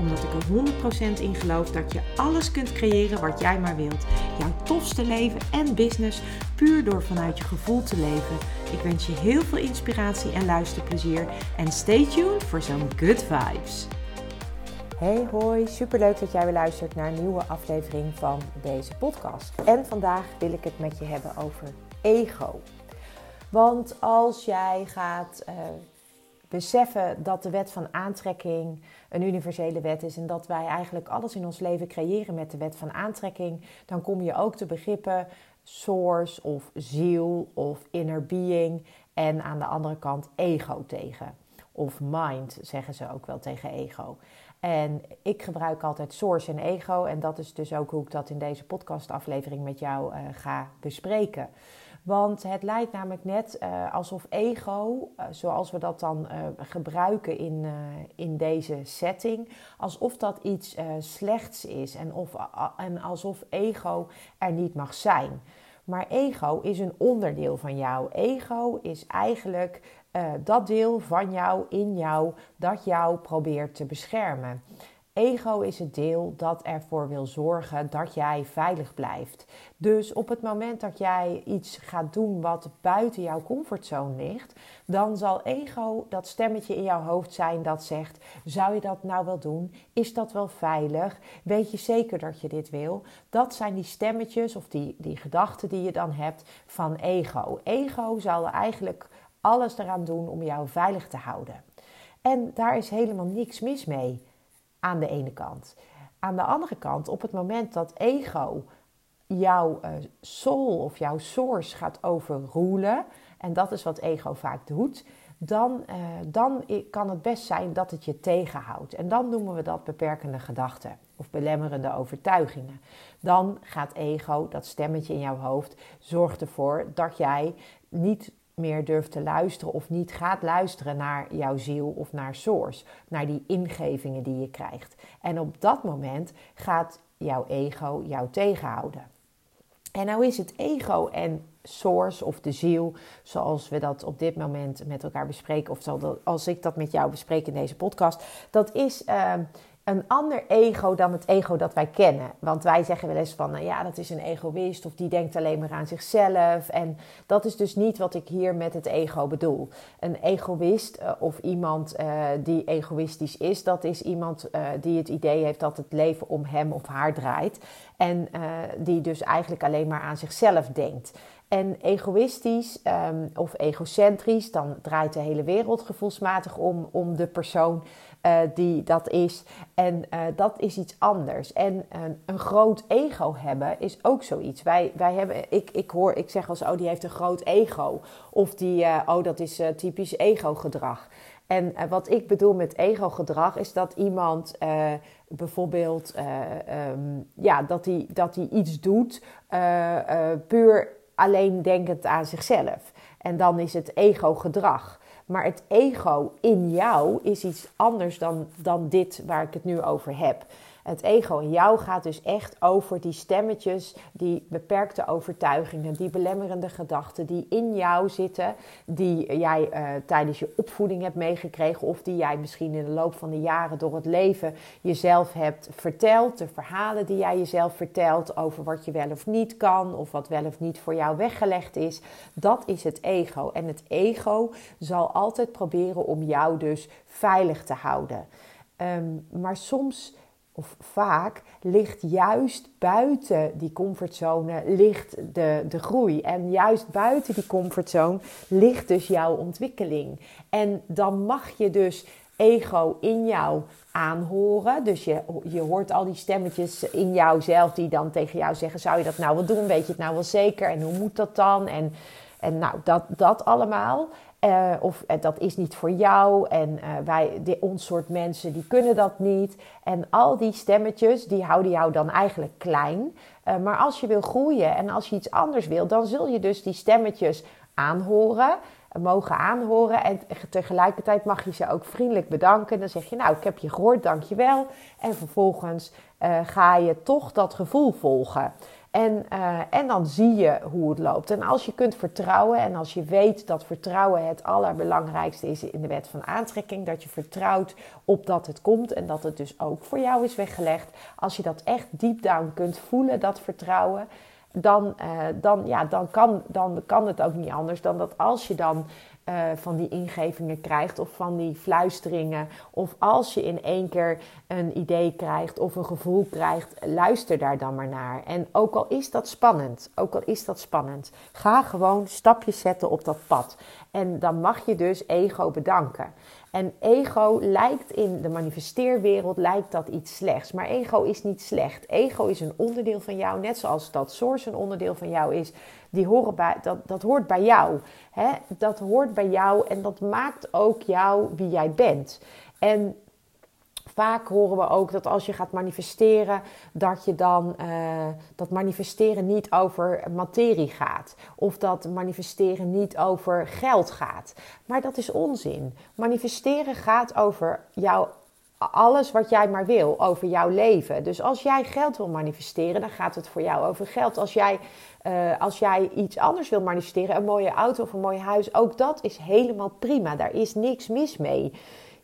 Omdat ik er 100% in geloof dat je alles kunt creëren wat jij maar wilt. Jouw tofste leven en business puur door vanuit je gevoel te leven. Ik wens je heel veel inspiratie en luisterplezier. En stay tuned voor zo'n good vibes. Hey hoi, superleuk dat jij weer luistert naar een nieuwe aflevering van deze podcast. En vandaag wil ik het met je hebben over ego. Want als jij gaat uh, beseffen dat de wet van aantrekking een universele wet is en dat wij eigenlijk alles in ons leven creëren met de wet van aantrekking, dan kom je ook te begrippen source of ziel of inner being en aan de andere kant ego tegen. Of mind zeggen ze ook wel tegen ego. En ik gebruik altijd source en ego en dat is dus ook hoe ik dat in deze podcastaflevering met jou uh, ga bespreken. Want het lijkt namelijk net uh, alsof ego, uh, zoals we dat dan uh, gebruiken in, in deze setting, alsof dat iets slechts is en, of, en alsof ego er niet mag zijn. Maar ego is een onderdeel van jou. Ego is eigenlijk dat deel van jou in jou dat jou probeert te beschermen. Ego is het deel dat ervoor wil zorgen dat jij veilig blijft. Dus op het moment dat jij iets gaat doen wat buiten jouw comfortzone ligt, dan zal ego dat stemmetje in jouw hoofd zijn dat zegt: Zou je dat nou wel doen? Is dat wel veilig? Weet je zeker dat je dit wil? Dat zijn die stemmetjes of die, die gedachten die je dan hebt van ego. Ego zal eigenlijk alles eraan doen om jou veilig te houden. En daar is helemaal niks mis mee aan de ene kant. Aan de andere kant, op het moment dat ego jouw uh, soul of jouw source gaat overroelen, en dat is wat ego vaak doet, dan, uh, dan kan het best zijn dat het je tegenhoudt. En dan noemen we dat beperkende gedachten of belemmerende overtuigingen. Dan gaat ego, dat stemmetje in jouw hoofd, zorgt ervoor dat jij niet meer durft te luisteren of niet gaat luisteren naar jouw ziel of naar source, naar die ingevingen die je krijgt. En op dat moment gaat jouw ego jou tegenhouden. En nou is het ego en source of de ziel, zoals we dat op dit moment met elkaar bespreken, of als ik dat met jou bespreek in deze podcast, dat is. Uh, een ander ego dan het ego dat wij kennen. Want wij zeggen wel eens van, nou ja, dat is een egoïst of die denkt alleen maar aan zichzelf. En dat is dus niet wat ik hier met het ego bedoel. Een egoïst uh, of iemand uh, die egoïstisch is, dat is iemand uh, die het idee heeft dat het leven om hem of haar draait. En die dus eigenlijk alleen maar aan zichzelf denkt. En egoïstisch um, of egocentrisch, dan draait de hele wereld gevoelsmatig om, om de persoon uh, die dat is. En uh, dat is iets anders. En uh, een groot ego hebben is ook zoiets. Wij, wij hebben, ik, ik hoor, ik zeg als, oh, die heeft een groot ego. Of die, oh, dat is typisch ego-gedrag. En wat ik bedoel met ego-gedrag is dat iemand bijvoorbeeld, um, ja, dat hij dat iets doet puur alleen denkend aan zichzelf. En dan is het ego-gedrag. Maar het ego in jou is iets anders dan, dan dit waar ik het nu over heb. Het ego in jou gaat dus echt over die stemmetjes, die beperkte overtuigingen, die belemmerende gedachten die in jou zitten, die jij uh, tijdens je opvoeding hebt meegekregen of die jij misschien in de loop van de jaren door het leven jezelf hebt verteld. De verhalen die jij jezelf vertelt over wat je wel of niet kan of wat wel of niet voor jou weggelegd is. Dat is het ego. En het ego zal altijd proberen om jou dus veilig te houden. Um, maar soms vaak ligt juist buiten die comfortzone ligt de, de groei. En juist buiten die comfortzone ligt dus jouw ontwikkeling. En dan mag je dus ego in jou aanhoren. Dus je, je hoort al die stemmetjes in jouzelf die dan tegen jou zeggen: Zou je dat nou wel doen? Weet je het nou wel zeker? En hoe moet dat dan? En, en nou, dat, dat allemaal. Uh, of uh, dat is niet voor jou en uh, wij, ons soort mensen, die kunnen dat niet. En al die stemmetjes, die houden jou dan eigenlijk klein. maar als je wil groeien en als je iets anders wil, dan zul je dus die stemmetjes aanhoren, mogen aanhoren. En tegelijkertijd mag je ze ook vriendelijk bedanken. Dan zeg je, nou, ik heb je gehoord, dankjewel. En vervolgens ga je toch dat gevoel volgen. En, uh, en dan zie je hoe het loopt. En als je kunt vertrouwen en als je weet dat vertrouwen het allerbelangrijkste is in de wet van aantrekking, dat je vertrouwt op dat het komt en dat het dus ook voor jou is weggelegd. Als je dat echt deep down kunt voelen, dat vertrouwen, dan, uh, dan, ja, dan, kan, dan kan het ook niet anders dan dat als je dan uh, van die ingevingen krijgt of van die fluisteringen. Of als je in één keer een idee krijgt of een gevoel krijgt, luister daar dan maar naar. En ook al is dat spannend, ook al is dat spannend, ga gewoon stapjes zetten op dat pad. En dan mag je dus ego bedanken. En ego lijkt in de manifesteerwereld lijkt dat iets slechts. Maar ego is niet slecht. Ego is een onderdeel van jou, net zoals dat source een onderdeel van jou is. Die horen bij, dat, dat hoort bij jou. Hè? Dat hoort bij jou en dat maakt ook jou wie jij bent. En vaak horen we ook dat als je gaat manifesteren, dat je dan uh, dat manifesteren niet over materie gaat. Of dat manifesteren niet over geld gaat. Maar dat is onzin. Manifesteren gaat over jouw alles wat jij maar wil over jouw leven. Dus als jij geld wil manifesteren, dan gaat het voor jou over geld. Als jij, uh, als jij iets anders wil manifesteren, een mooie auto of een mooi huis, ook dat is helemaal prima. Daar is niks mis mee.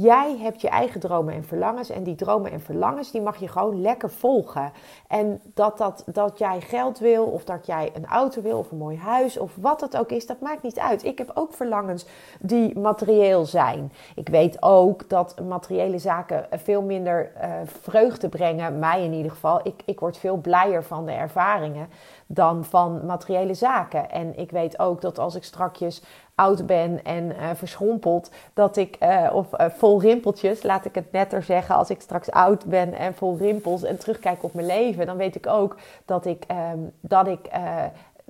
Jij hebt je eigen dromen en verlangens. En die dromen en verlangens, die mag je gewoon lekker volgen. En dat, dat, dat jij geld wil, of dat jij een auto wil, of een mooi huis, of wat het ook is, dat maakt niet uit. Ik heb ook verlangens die materieel zijn. Ik weet ook dat materiële zaken veel minder uh, vreugde brengen, mij in ieder geval. Ik, ik word veel blijer van de ervaringen dan van materiële zaken. En ik weet ook dat als ik strakjes oud ben en uh, verschrompeld, dat ik, uh, of uh, vol rimpeltjes, laat ik het netter zeggen, als ik straks oud ben en vol rimpels en terugkijk op mijn leven, dan weet ik ook dat ik, um, dat ik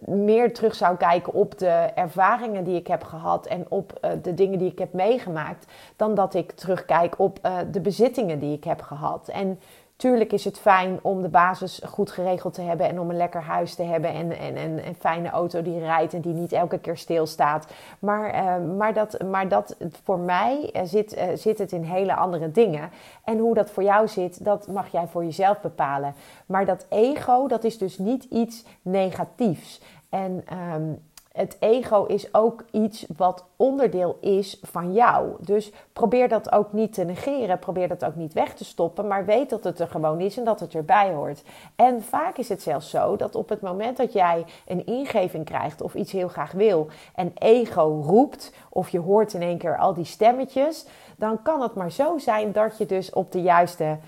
meer terug zou kijken op de ervaringen die ik heb gehad en op de dingen die ik heb meegemaakt, dan dat ik terugkijk op de bezittingen die ik heb gehad. En Tuurlijk is het fijn om de basis goed geregeld te hebben en om een lekker huis te hebben en, en, en een fijne auto die rijdt en die niet elke keer stilstaat. Maar, uh, maar, dat, maar dat voor mij uh, zit, uh, zit het in hele andere dingen. En hoe dat voor jou zit, dat mag jij voor jezelf bepalen. Maar dat ego, dat is dus niet iets negatiefs. En um, het ego is ook iets wat onderdeel is van jou. Dus probeer dat ook niet te negeren, probeer dat ook niet weg te stoppen, maar weet dat het er gewoon is en dat het erbij hoort. En vaak is het zelfs zo dat op het moment dat jij een ingeving krijgt of iets heel graag wil en ego roept of je hoort in één keer al die stemmetjes, dan kan het maar zo zijn dat je dus op de juiste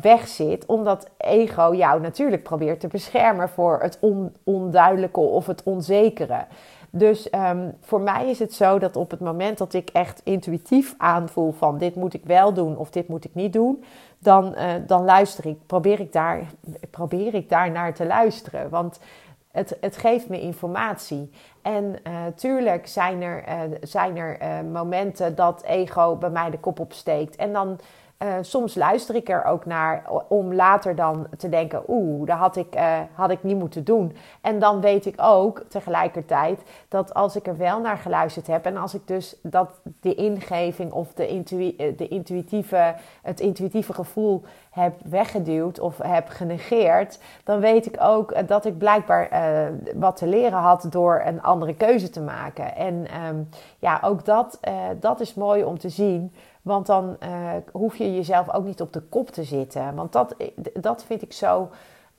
weg zit, omdat ego jou natuurlijk probeert te beschermen voor het on, onduidelijke of het onzekere. Dus um, voor mij is het zo dat op het moment dat ik echt intuïtief aanvoel van dit moet ik wel doen of dit moet ik niet doen, dan, uh, dan luister ik, probeer ik, daar, probeer ik daar naar te luisteren. Want het, het geeft me informatie. En uh, tuurlijk zijn er, uh, zijn er momenten dat ego bij mij de kop opsteekt. En dan uh, soms luister ik er ook naar om later dan te denken: oeh, dat had ik, uh, had ik niet moeten doen. En dan weet ik ook tegelijkertijd dat als ik er wel naar geluisterd heb en als ik dus dat de ingeving of de, eh, intuïtieve, het intuïtieve gevoel heb weggeduwd of heb genegeerd, dan weet ik ook dat ik blijkbaar wat te leren had door een andere keuze te maken. En um, ja, ook dat, dat is mooi om te zien. Want dan uh, hoef je jezelf ook niet op de kop te zitten. Want dat, dat vind ik zo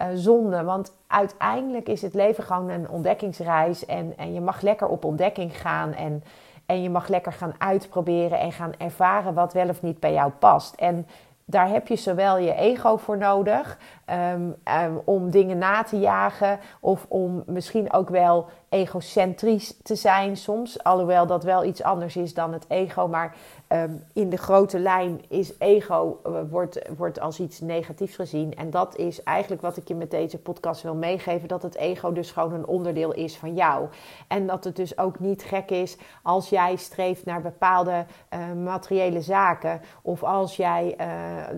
uh, zonde. Want uiteindelijk is het leven gewoon een ontdekkingsreis. En, en je mag lekker op ontdekking gaan. En, en je mag lekker gaan uitproberen en gaan ervaren wat wel of niet bij jou past. En daar heb je zowel je ego voor nodig um, um, om dingen na te jagen of om misschien ook wel egocentrisch te zijn soms. Alhoewel dat wel iets anders is dan het ego. Maar um, in de grote lijn is ego, uh, wordt, wordt als iets negatiefs gezien. En dat is eigenlijk wat ik je met deze podcast wil meegeven. Dat het ego dus gewoon een onderdeel is van jou. En dat het dus ook niet gek is als jij streeft naar bepaalde uh, materiële zaken. Of als jij uh,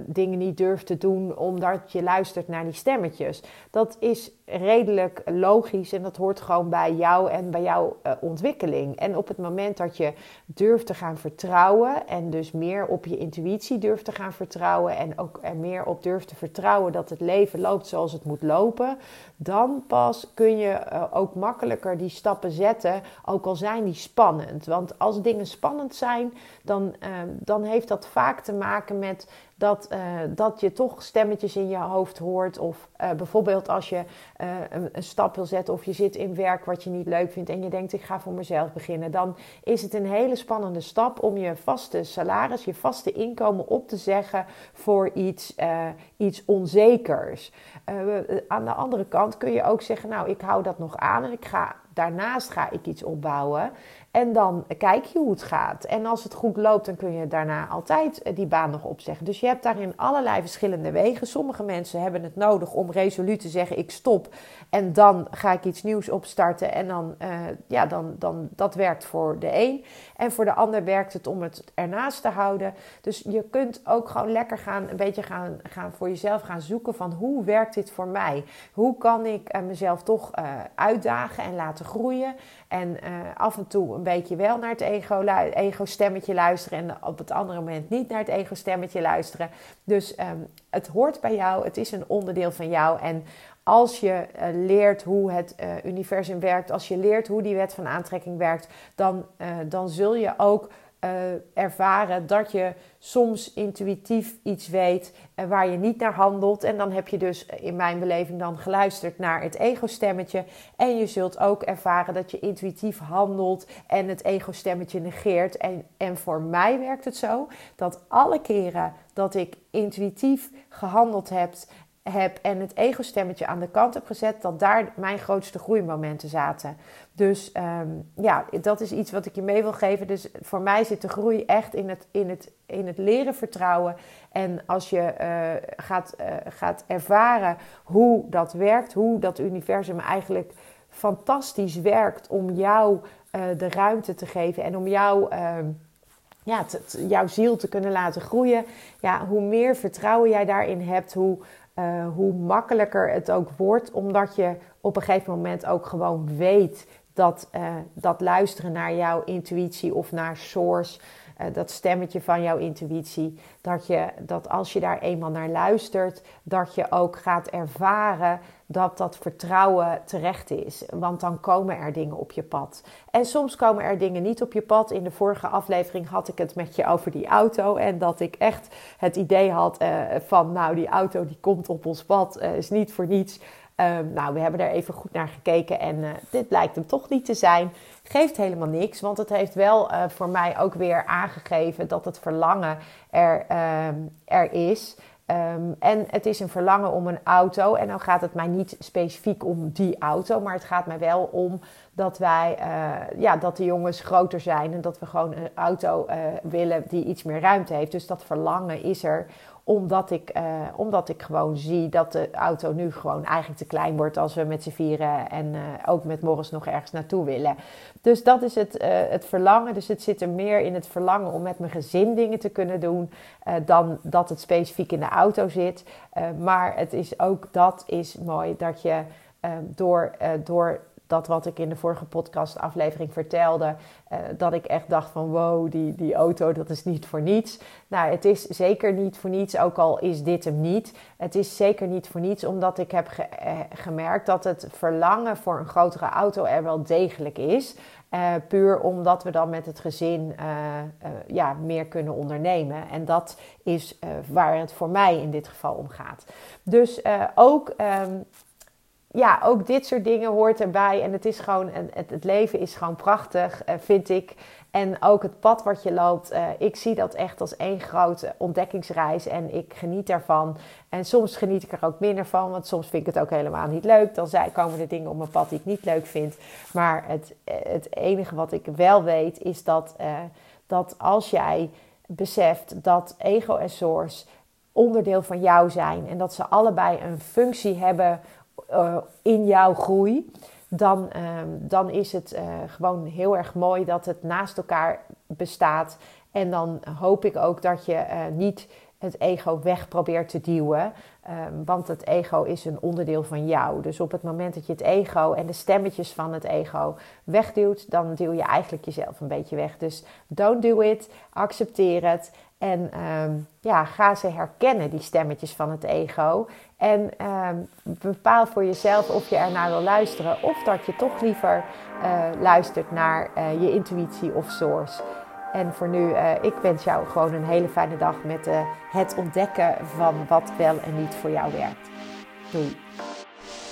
dingen niet durft te doen omdat je luistert naar die stemmetjes. Dat is redelijk logisch en dat hoort gewoon bij jou en bij jouw uh, ontwikkeling. En op het moment dat je durft te gaan vertrouwen en dus meer op je intuïtie durft te gaan vertrouwen en ook er meer op durft te vertrouwen dat het leven loopt zoals het moet lopen, dan pas kun je uh, ook makkelijker die stappen zetten, ook al zijn die spannend. Want als dingen spannend zijn, dan, uh, dan heeft dat vaak te maken met dat, uh, dat je toch stemmetjes in je hoofd hoort. Of uh, bijvoorbeeld als je een, een, stap wil zetten of je zit in werk wat je niet leuk vindt en je denkt ik ga voor mezelf beginnen. Dan is het een hele spannende stap om je vaste salaris, je vaste inkomen op te zeggen voor iets, iets onzekers. aan de andere kant kun je ook zeggen nou ik hou dat nog aan en ik ga daarnaast ga ik iets opbouwen. En dan kijk je hoe het gaat. En als het goed loopt, dan kun je daarna altijd eh, die baan nog opzeggen. Dus je hebt daarin allerlei verschillende wegen. Sommige mensen hebben het nodig om resoluut te zeggen: ik stop. En dan ga ik iets nieuws opstarten. En dan, uh, ja, dan, dan, dat werkt voor de een. En voor de ander werkt het om het ernaast te houden. Dus je kunt ook gewoon lekker gaan, een beetje gaan, gaan voor jezelf gaan zoeken van hoe werkt dit voor mij? Hoe kan ik uh, mezelf toch uitdagen en laten groeien? En af en toe een beetje wel naar het ego-stemmetje ego luisteren en op het andere moment niet naar het ego-stemmetje luisteren. Dus um, het hoort bij jou, het is een onderdeel van jou. En als je uh, leert hoe het uh, universum werkt, als je leert hoe die wet van aantrekking werkt, dan, uh, dan zul je ook ervaren dat je soms intuïtief iets weet waar je niet naar handelt. En dan heb je dus in mijn beleving dan geluisterd naar het ego-stemmetje. En je zult ook ervaren dat je intuïtief handelt en het ego-stemmetje negeert. En, en voor mij werkt het zo dat alle keren dat ik intuïtief gehandeld heb heb en het ego-stemmetje aan de kant heb gezet, dat daar mijn grootste groeimomenten zaten. Dus um, ja, dat is iets wat ik je mee wil geven. Dus voor mij zit de groei echt in het, in het, in het leren vertrouwen. En als je uh, gaat, uh, gaat ervaren hoe dat werkt, hoe dat universum eigenlijk fantastisch werkt om jou uh, de ruimte te geven en om jou ehm, ja, jouw ziel te kunnen laten groeien. Ja, hoe meer vertrouwen jij daarin hebt, hoe, uh, hoe makkelijker het ook wordt, omdat je op een gegeven moment ook gewoon weet dat, uh, dat luisteren naar jouw intuïtie of naar source, uh, dat stemmetje van jouw intuïtie, dat, je, dat als je daar eenmaal naar luistert, dat je ook gaat ervaren dat dat vertrouwen terecht is. Want dan komen er dingen op je pad. En soms komen er dingen niet op je pad. In de vorige aflevering had ik het met je over die auto. En dat ik echt het idee had uh, van, nou, die auto die komt op ons pad, is niet voor niets. Um, nou, we hebben er even goed naar gekeken en uh, dit blijkt hem toch niet te zijn. Geeft helemaal niks, want het heeft wel voor mij ook weer aangegeven dat het verlangen er, um, er is. Um, en het is een verlangen om een auto. En dan gaat het mij niet specifiek om die auto, maar het gaat mij wel om dat wij, uh, ja, dat de jongens groter zijn en dat we gewoon een auto willen die iets meer ruimte heeft. Dus dat verlangen is er omdat ik, uh, omdat ik gewoon zie dat de auto nu gewoon eigenlijk te klein wordt als we met z'n vieren en uh, ook met Morris nog ergens naartoe willen. Dus dat is het, uh, het verlangen. Dus het zit er meer in het verlangen om met mijn gezin dingen te kunnen doen dan dat het specifiek in de auto zit. maar het is ook dat is mooi dat je door, door dat wat ik in de vorige podcast aflevering vertelde, uh, dat ik echt dacht van wow, die, die auto, dat is niet voor niets. Nou, het is zeker niet voor niets, ook al is dit hem niet. Het is zeker niet voor niets, omdat ik heb ge uh, gemerkt dat het verlangen voor een grotere auto er wel degelijk is. Uh, puur omdat we dan met het gezin ja, meer kunnen ondernemen. En dat is waar het voor mij in dit geval om gaat. Dus ook um, ja, ook dit soort dingen hoort erbij. En het is gewoon, het, het leven is gewoon prachtig, uh, vind ik. En ook het pad wat je loopt, uh, ik zie dat echt als één grote ontdekkingsreis. En ik geniet daarvan. En soms geniet ik er ook minder van, want soms vind ik het ook helemaal niet leuk. Dan komen er dingen op mijn pad die ik niet leuk vind. Maar het, het enige wat ik wel weet is dat, dat als jij beseft dat ego en source onderdeel van jou zijn en dat ze allebei een functie hebben uh, in jouw groei, dan, uh, dan is het uh, gewoon heel erg mooi dat het naast elkaar bestaat. En dan hoop ik ook dat je eh, niet het ego weg probeert te duwen. Um, want het ego is een onderdeel van jou. Dus op het moment dat je het ego en de stemmetjes van het ego wegduwt, dan duw je eigenlijk jezelf een beetje weg. Dus don't do it, accepteer het. En um, ja, ga ze herkennen, die stemmetjes van het ego. En um, bepaal voor jezelf of je ernaar wil luisteren. Of dat je toch liever uh, luistert naar uh, je intuïtie of source. En voor nu, uh, ik wens jou gewoon een hele fijne dag met het ontdekken van wat wel en niet voor jou werkt. Doei.